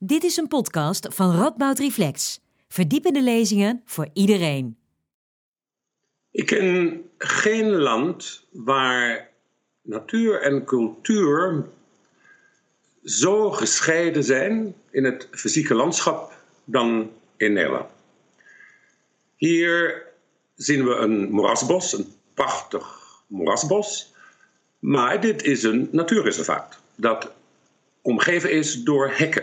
Dit is een podcast van Radboud Reflex. Verdiepende lezingen voor iedereen. Ik ken geen land waar natuur en cultuur zo gescheiden zijn in het fysieke landschap dan in Nederland. Hier zien we een moerasbos, een prachtig moerasbos, maar dit is een natuurreservaat dat omgeven is door hekken.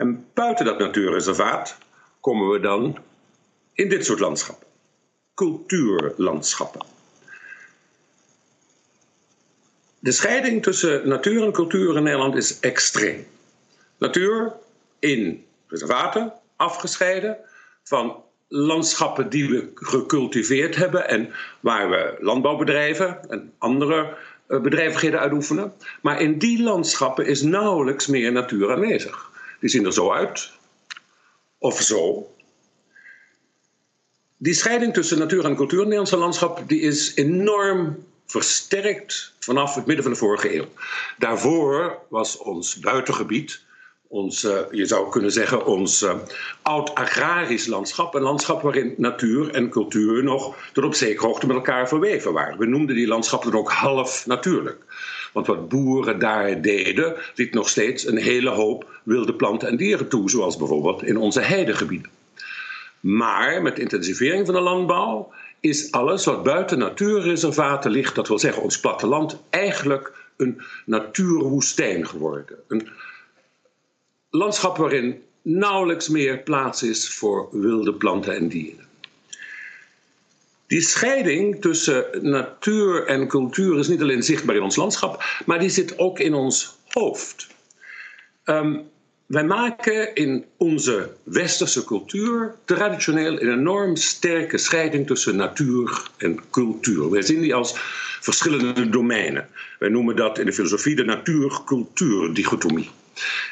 En buiten dat natuurreservaat komen we dan in dit soort landschappen. Cultuurlandschappen. De scheiding tussen natuur en cultuur in Nederland is extreem. Natuur in reservaten, afgescheiden van landschappen die we gecultiveerd hebben en waar we landbouwbedrijven en andere eh, bedrijvigheden uitoefenen. Maar in die landschappen is nauwelijks meer natuur aanwezig. Die zien er zo uit. Of zo. Die scheiding tussen natuur en cultuur in het Nederlandse landschap die is enorm versterkt vanaf het midden van de vorige eeuw. Daarvoor was ons buitengebied, uh, je zou kunnen zeggen, ons uh, oud-agrarisch landschap. Een landschap waarin natuur en cultuur nog tot op zekere hoogte met elkaar verweven waren. We noemden die landschappen dan ook half natuurlijk. Want wat boeren daar deden, liet nog steeds een hele hoop wilde planten en dieren toe, zoals bijvoorbeeld in onze heidegebieden. Maar met intensivering van de landbouw is alles wat buiten natuurreservaten ligt, dat wil zeggen ons platteland, eigenlijk een natuurwoestijn geworden. Een landschap waarin nauwelijks meer plaats is voor wilde planten en dieren. Die scheiding tussen natuur en cultuur is niet alleen zichtbaar in ons landschap, maar die zit ook in ons hoofd. Um, wij maken in onze westerse cultuur traditioneel een enorm sterke scheiding tussen natuur en cultuur. Wij zien die als verschillende domeinen. Wij noemen dat in de filosofie de natuur-cultuur-dichotomie.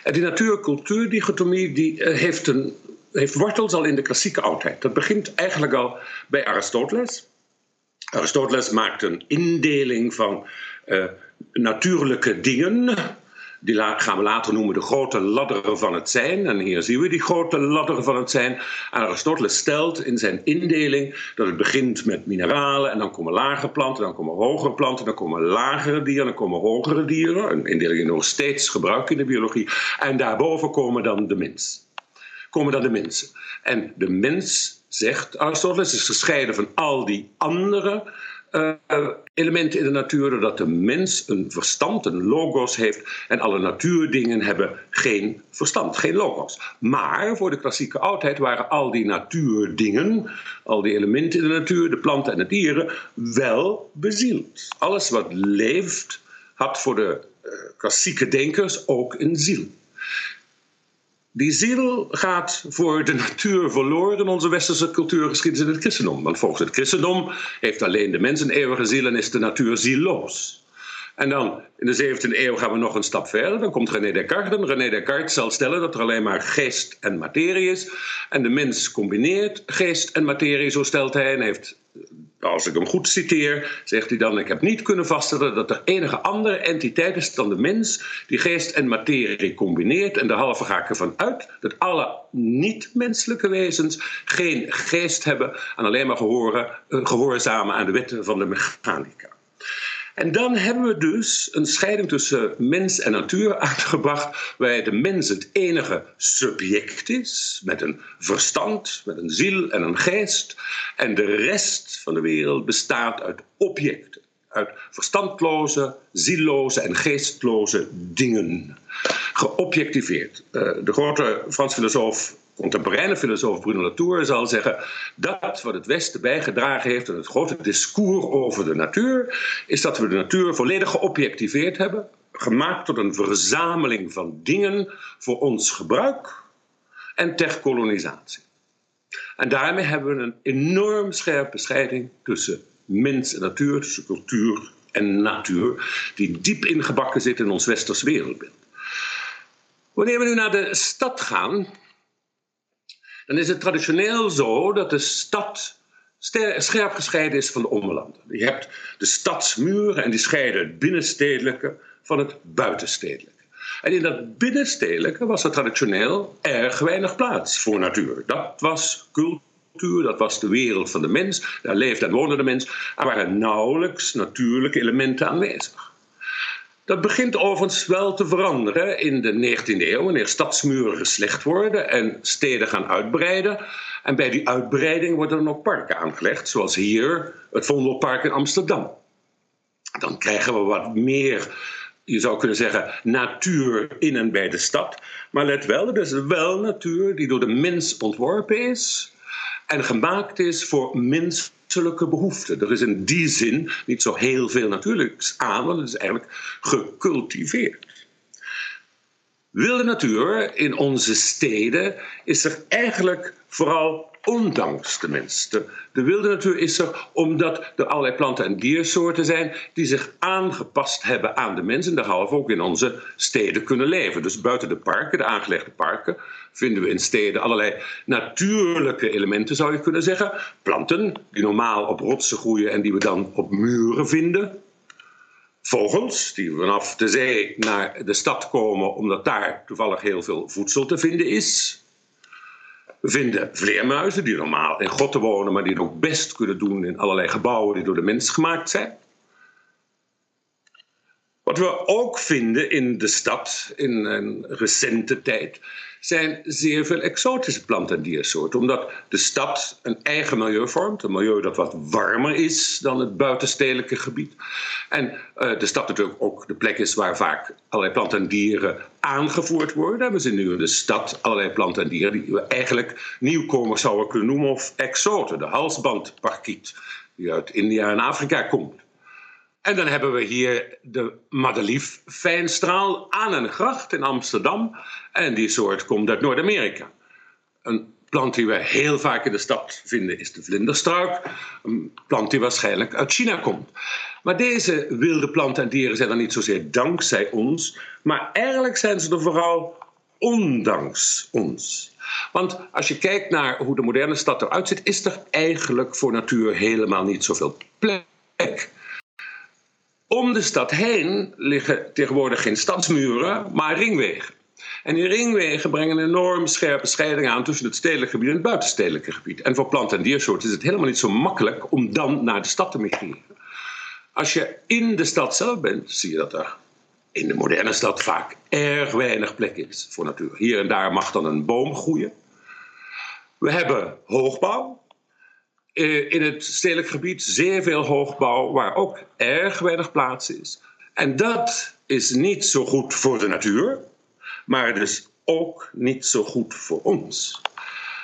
En die natuur-cultuur-dichotomie die eh, heeft, een, heeft wortels al in de klassieke oudheid. Dat begint eigenlijk al bij Aristoteles. Aristoteles maakt een indeling van uh, natuurlijke dingen die gaan we later noemen de grote ladderen van het zijn. En hier zien we die grote ladderen van het zijn. En Aristoteles stelt in zijn indeling dat het begint met mineralen. En dan komen lage planten, dan komen hogere planten, dan komen lagere dieren, dan komen hogere dieren. Een indeling die nog steeds gebruikt in de biologie. En daarboven komen dan de mens. Komen dan de mensen. En de mens, zegt Aristoteles, is gescheiden van al die andere uh, elementen in de natuur, doordat de mens een verstand, een logos heeft en alle natuurdingen hebben geen verstand, geen logos. Maar voor de klassieke oudheid waren al die natuurdingen, al die elementen in de natuur, de planten en de dieren, wel bezield. Alles wat leeft had voor de uh, klassieke denkers ook een ziel. Die ziel gaat voor de natuur verloren in onze westerse cultuurgeschiedenis in het christendom. Want volgens het christendom heeft alleen de mens een eeuwige ziel en is de natuur zieloos. En dan in de 17e eeuw gaan we nog een stap verder. Dan komt René Descartes. En René Descartes zal stellen dat er alleen maar geest en materie is. En de mens combineert geest en materie, zo stelt hij. En heeft als ik hem goed citeer, zegt hij dan: Ik heb niet kunnen vaststellen dat er enige andere entiteit is dan de mens die geest en materie combineert. En derhalve ga ik ervan uit dat alle niet-menselijke wezens geen geest hebben en alleen maar gehoren, eh, gehoorzamen aan de wetten van de mechanica. En dan hebben we dus een scheiding tussen mens en natuur uitgebracht, waar de mens het enige subject is, met een verstand, met een ziel en een geest, en de rest van de wereld bestaat uit objecten, uit verstandloze, zielloze en geestloze dingen, geobjectiveerd. Eh, de grote Frans filosoof contemporaine filosoof Bruno Latour zal zeggen dat wat het Westen bijgedragen heeft aan het grote discours over de natuur, is dat we de natuur volledig geobjectiveerd hebben, gemaakt tot een verzameling van dingen voor ons gebruik en ter kolonisatie. En daarmee hebben we een enorm scherpe scheiding tussen mens en natuur, tussen cultuur en natuur, die diep ingebakken zit in ons westers wereldbeeld. Wanneer we nu naar de stad gaan, dan is het traditioneel zo dat de stad scherp gescheiden is van de ommelanden. Je hebt de stadsmuren en die scheiden het binnenstedelijke van het buitenstedelijke. En in dat binnenstedelijke was er traditioneel erg weinig plaats voor natuur. Dat was cultuur, dat was de wereld van de mens. Daar leefde en woonde de mens. Er waren nauwelijks natuurlijke elementen aanwezig. Dat begint overigens wel te veranderen in de 19e eeuw, wanneer stadsmuren geslecht worden en steden gaan uitbreiden. En bij die uitbreiding worden er nog parken aangelegd, zoals hier het Vondelpark in Amsterdam. Dan krijgen we wat meer, je zou kunnen zeggen, natuur in en bij de stad. Maar let wel, is wel natuur die door de mens ontworpen is en gemaakt is voor menselijke behoeften. Er is in die zin niet zo heel veel natuurlijks aan, want het is eigenlijk gecultiveerd. Wilde natuur in onze steden is er eigenlijk vooral ondanks mens. De, de, wilde natuur is er omdat er allerlei planten- en diersoorten zijn die zich aangepast hebben aan de mens en derhalve ook in onze steden kunnen leven. Dus buiten de parken, de aangelegde parken, vinden we in steden allerlei natuurlijke elementen, zou je kunnen zeggen. Planten die normaal op rotsen groeien en die we dan op muren vinden. Vogels die vanaf de zee naar de stad komen omdat daar toevallig heel veel voedsel te vinden is. Vinden vleermuizen die normaal in grotten wonen, maar die het ook best kunnen doen in allerlei gebouwen die door de mens gemaakt zijn. Wat we ook vinden in de stad in een recente tijd zijn zeer veel exotische planten en diersoorten. Omdat de stad een eigen milieu vormt. Een milieu dat wat warmer is dan het buitenstedelijke gebied. En uh, de stad natuurlijk ook de plek is waar vaak allerlei planten en dieren aangevoerd worden. We zien nu in de stad allerlei planten en dieren die we eigenlijk nieuwkomers zouden kunnen noemen of exoten. De halsbandparkiet die uit India en Afrika komt. En dan hebben we hier de madelief fijnstraal aan een gracht in Amsterdam. En die soort komt uit Noord-Amerika. Een plant die we heel vaak in de stad vinden is de vlinderstruik. Een plant die waarschijnlijk uit China komt. Maar deze wilde planten en dieren zijn er niet zozeer dankzij ons, maar eigenlijk zijn ze er vooral ondanks ons. Want als je kijkt naar hoe de moderne stad eruit ziet, is er eigenlijk voor natuur helemaal niet zoveel plek. Om de stad heen liggen tegenwoordig geen stadsmuren, maar ringwegen. En die ringwegen brengen een enorm scherpe scheiding aan tussen het stedelijke gebied en het buitenstedelijke gebied. En voor planten en diersoorten is het helemaal niet zo makkelijk om dan naar de stad te migreren. Als je in de stad zelf bent, zie je dat er in de moderne stad vaak erg weinig plek is voor natuur. Hier en daar mag dan een boom groeien. We hebben hoogbouw, in het stedelijk gebied zeer veel hoogbouw, waar ook erg weinig plaats is. En dat is niet zo goed voor de natuur, maar dus ook niet zo goed voor ons.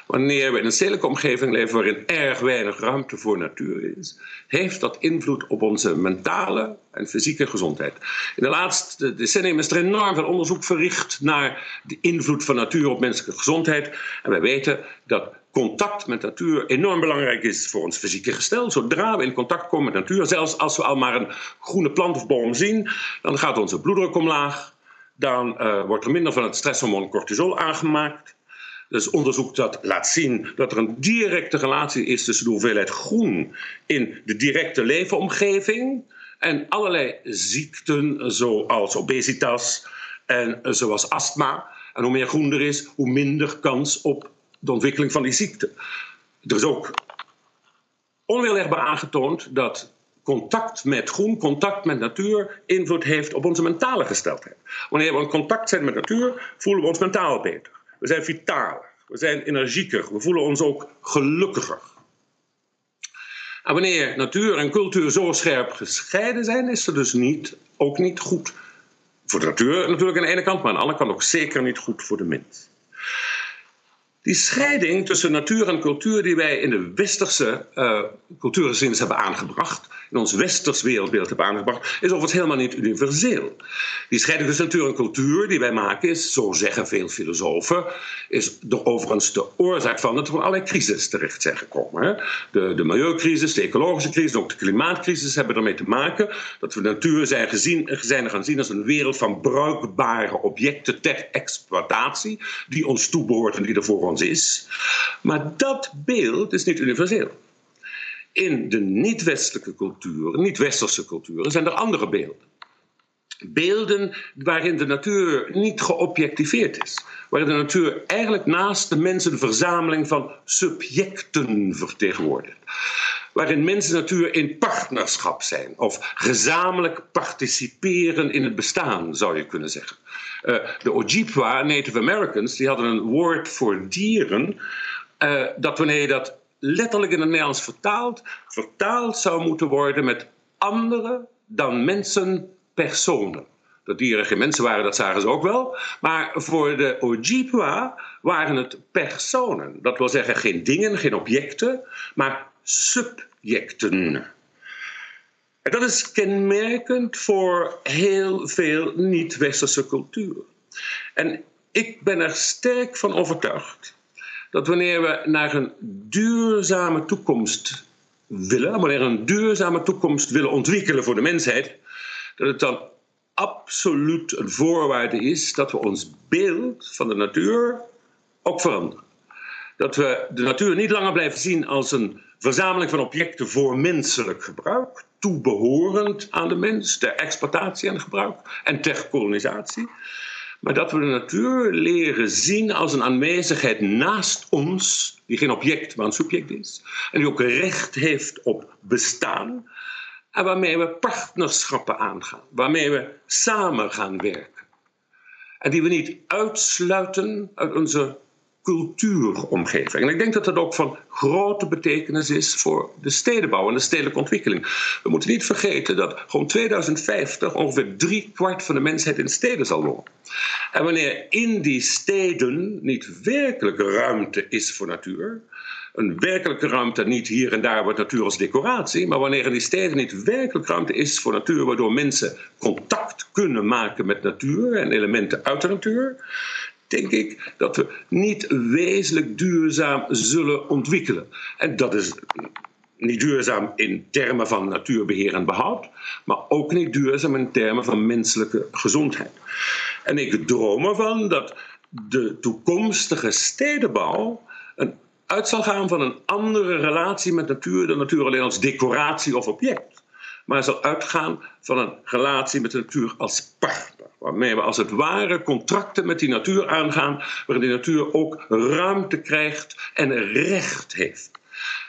Wanneer we in een stedelijke omgeving leven waarin erg weinig ruimte voor natuur is, heeft dat invloed op onze mentale en fysieke gezondheid. In de laatste decennia is er enorm veel onderzoek verricht naar de invloed van natuur op menselijke gezondheid. En wij weten dat contact met natuur enorm belangrijk is voor ons fysieke gestel. Zodra we in contact komen met natuur, zelfs als we al maar een groene plant of boom zien, dan gaat onze bloeddruk omlaag. Dan uh, wordt er minder van het stresshormoon cortisol aangemaakt. Dus onderzoek dat laat zien dat er een directe relatie is tussen de hoeveelheid groen in de directe leefomgeving en allerlei ziekten zoals obesitas en zoals astma. En hoe meer groen er is, hoe minder kans op de ontwikkeling van die ziekte. Er is ook onweerlegbaar aangetoond dat contact met groen, contact met natuur, invloed heeft op onze mentale gesteldheid. Wanneer we in contact zijn met natuur, voelen we ons mentaal beter. We zijn vitaler, we zijn energieker, we voelen ons ook gelukkiger. En wanneer natuur en cultuur zo scherp gescheiden zijn, is het dus niet, ook niet goed voor de natuur natuurlijk aan de ene kant, maar aan de andere kant ook zeker niet goed voor de mens. Die scheiding tussen natuur en cultuur die wij in de westerse uh, cultuurgeschiedenis hebben aangebracht, in ons westers wereldbeeld hebben aangebracht, is overigens helemaal niet universeel. Die scheiding tussen natuur en cultuur die wij maken is, zo zeggen veel filosofen, is de, overigens de oorzaak van dat we allerlei crisis terecht zijn gekomen. De, de milieucrisis, de ecologische crisis, ook de klimaatcrisis hebben ermee te maken dat we natuur zijn, gezien, gaan zien als een wereld van bruikbare objecten ter exploitatie, die ons toebehoort en die er voor is. Maar dat beeld is niet universeel. In de niet-westelijke culturen, niet-westerse culturen, zijn er andere beelden. beelden waarin de natuur niet geobjectiveerd is. Waarin de natuur eigenlijk naast de mens een verzameling van subjecten vertegenwoordigt. Waarin mens en natuur in partnerschap zijn of gezamenlijk participeren in het bestaan, zou je kunnen zeggen. Uh, de Ojibwa, Native Americans, die hadden een woord voor dieren. Uh, dat wanneer je dat letterlijk in het Nederlands vertaalt, vertaald zou moeten worden met andere dan mensen personen. Dat dieren geen mensen waren, dat zagen ze ook wel. Maar voor de Ojibwa waren het personen. Dat wil zeggen geen dingen, geen objecten, maar subjecten. En dat is kenmerkend voor heel veel niet-westerse culturen. En ik ben er sterk van overtuigd dat wanneer we naar een duurzame toekomst willen, wanneer we een duurzame toekomst willen ontwikkelen voor de mensheid, dat het dan absoluut een voorwaarde is dat we ons beeld van de natuur ook veranderen. Dat we de natuur niet langer blijven zien als een verzameling van objecten voor menselijk gebruik, toebehorend aan de mens, ter exploitatie en gebruik en ter kolonisatie. Maar dat we de natuur leren zien als een aanwezigheid naast ons, die geen object, maar een subject is. En die ook recht heeft op bestaan. En waarmee we partnerschappen aangaan, waarmee we samen gaan werken. En die we niet uitsluiten uit onze cultuuromgeving. En ik denk dat dat ook van grote betekenis is voor de stedenbouw en de stedelijke ontwikkeling. We moeten niet vergeten dat gewoon 2050 ongeveer drie kwart van de mensheid in steden zal wonen. En wanneer in die steden niet werkelijk ruimte is voor natuur, een werkelijke ruimte, niet hier en daar wordt natuur als decoratie, maar wanneer in die steden niet werkelijk ruimte is voor natuur, waardoor mensen contact kunnen maken met natuur en elementen uit de natuur, denk ik dat we niet wezenlijk duurzaam zullen ontwikkelen. En dat is niet duurzaam in termen van natuurbeheer en behoud, maar ook niet duurzaam in termen van menselijke gezondheid. En ik droom ervan dat de toekomstige stedenbouw een uit zal gaan van een andere relatie met natuur dan natuur alleen als decoratie of object. Maar zal uitgaan van een relatie met de natuur als partner. Waarmee we als het ware contracten met die natuur aangaan, waarin die natuur ook ruimte krijgt en recht heeft.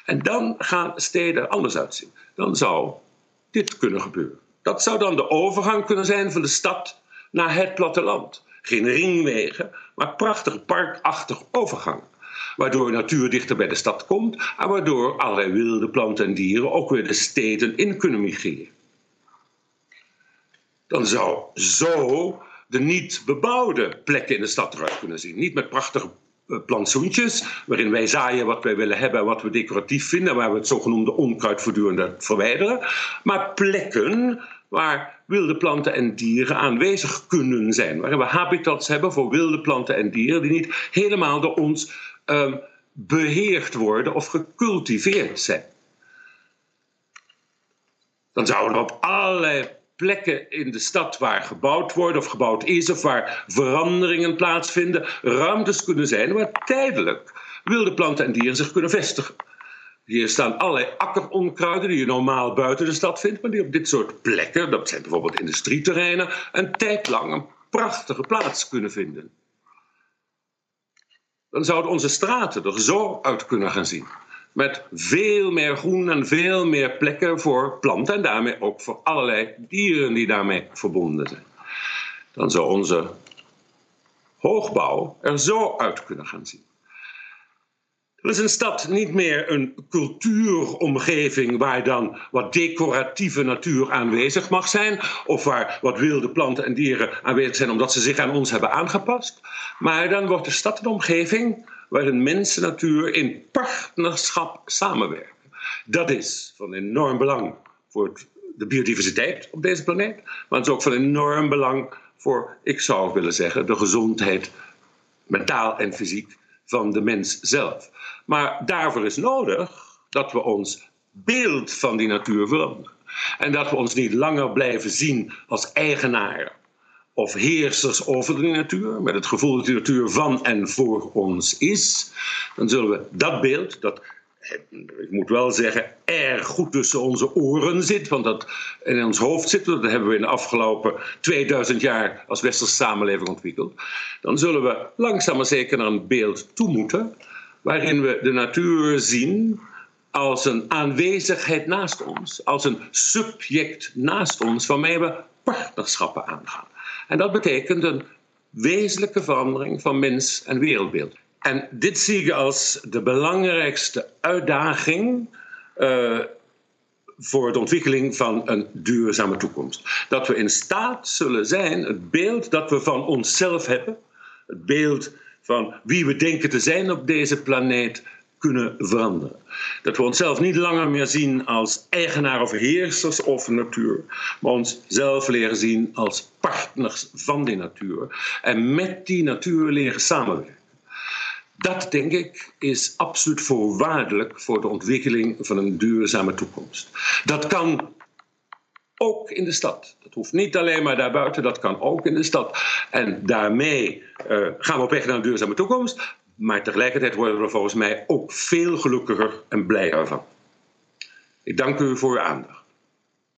En dan gaan steden anders uitzien. Dan zou dit kunnen gebeuren. Dat zou dan de overgang kunnen zijn van de stad naar het platteland. Geen ringwegen, maar prachtige parkachtige overgang waardoor natuur dichter bij de stad komt en waardoor allerlei wilde planten en dieren ook weer de steden in kunnen migreren. Dan zou zo de niet bebouwde plekken in de stad eruit kunnen zien. Niet met prachtige eh, plantsoentjes, waarin wij zaaien wat wij willen hebben en wat we decoratief vinden, waar we het zogenoemde onkruid voortdurend verwijderen, maar plekken waar wilde planten en dieren aanwezig kunnen zijn, waarin we habitats hebben voor wilde planten en dieren die niet helemaal door ons um, beheerd worden of gecultiveerd zijn. Dan zouden er op allerlei plekken in de stad waar gebouwd wordt of gebouwd is of waar veranderingen plaatsvinden, ruimtes kunnen zijn waar tijdelijk wilde planten en dieren zich kunnen vestigen. Hier staan allerlei akkeronkruiden die je normaal buiten de stad vindt, maar die op dit soort plekken, dat zijn bijvoorbeeld industrieterreinen, een tijd lang een prachtige plaats kunnen vinden dan zouden onze straten er zo uit kunnen gaan zien. Met veel meer groen en veel meer plekken voor planten en daarmee ook voor allerlei dieren die daarmee verbonden zijn. Dan zou onze hoogbouw er zo uit kunnen gaan zien. Is een stad niet meer een cultuuromgeving waar dan wat decoratieve natuur aanwezig mag zijn, of waar wat wilde planten en dieren aanwezig zijn omdat ze zich aan ons hebben aangepast. Maar dan wordt de stad een omgeving waarin mens en natuur in partnerschap samenwerken. Dat is van enorm belang voor de biodiversiteit op deze planeet, maar het is ook van enorm belang voor, ik zou willen zeggen, de gezondheid, mentaal en fysiek van de mens zelf. Maar daarvoor is nodig dat we ons beeld van die natuur veranderen. En dat we ons niet langer blijven zien als eigenaren of heersers over de natuur, met het gevoel dat de natuur van en voor ons is. Dan zullen we dat beeld, dat ik moet wel zeggen, erg goed tussen onze oren zit. Want dat in ons hoofd zit, dat hebben we in de afgelopen 2000 jaar als westerse samenleving ontwikkeld. Dan zullen we langzaam maar zeker naar een beeld toe moeten. Waarin we de natuur zien als een aanwezigheid naast ons. Als een subject naast ons waarmee we partnerschappen aangaan. En dat betekent een wezenlijke verandering van mens en wereldbeeld. En dit zie ik als de belangrijkste uitdaging uh, voor de ontwikkeling van een duurzame toekomst. Dat we in staat zullen zijn het beeld dat we van onszelf hebben, het beeld van wie we denken te zijn op deze planeet, kunnen veranderen. Dat we onszelf niet langer meer zien als eigenaar of heersers of natuur, maar onszelf leren zien als partners van die natuur en met die natuur leren samenwerken. Dat, denk ik, is absoluut voorwaardelijk voor de ontwikkeling van een duurzame toekomst. Dat kan ook in de stad. Dat hoeft niet alleen maar daarbuiten, dat kan ook in de stad. En daarmee uh, gaan we op weg naar een duurzame toekomst. Maar tegelijkertijd worden we volgens mij ook veel gelukkiger en blijer van. Ik dank u voor uw aandacht.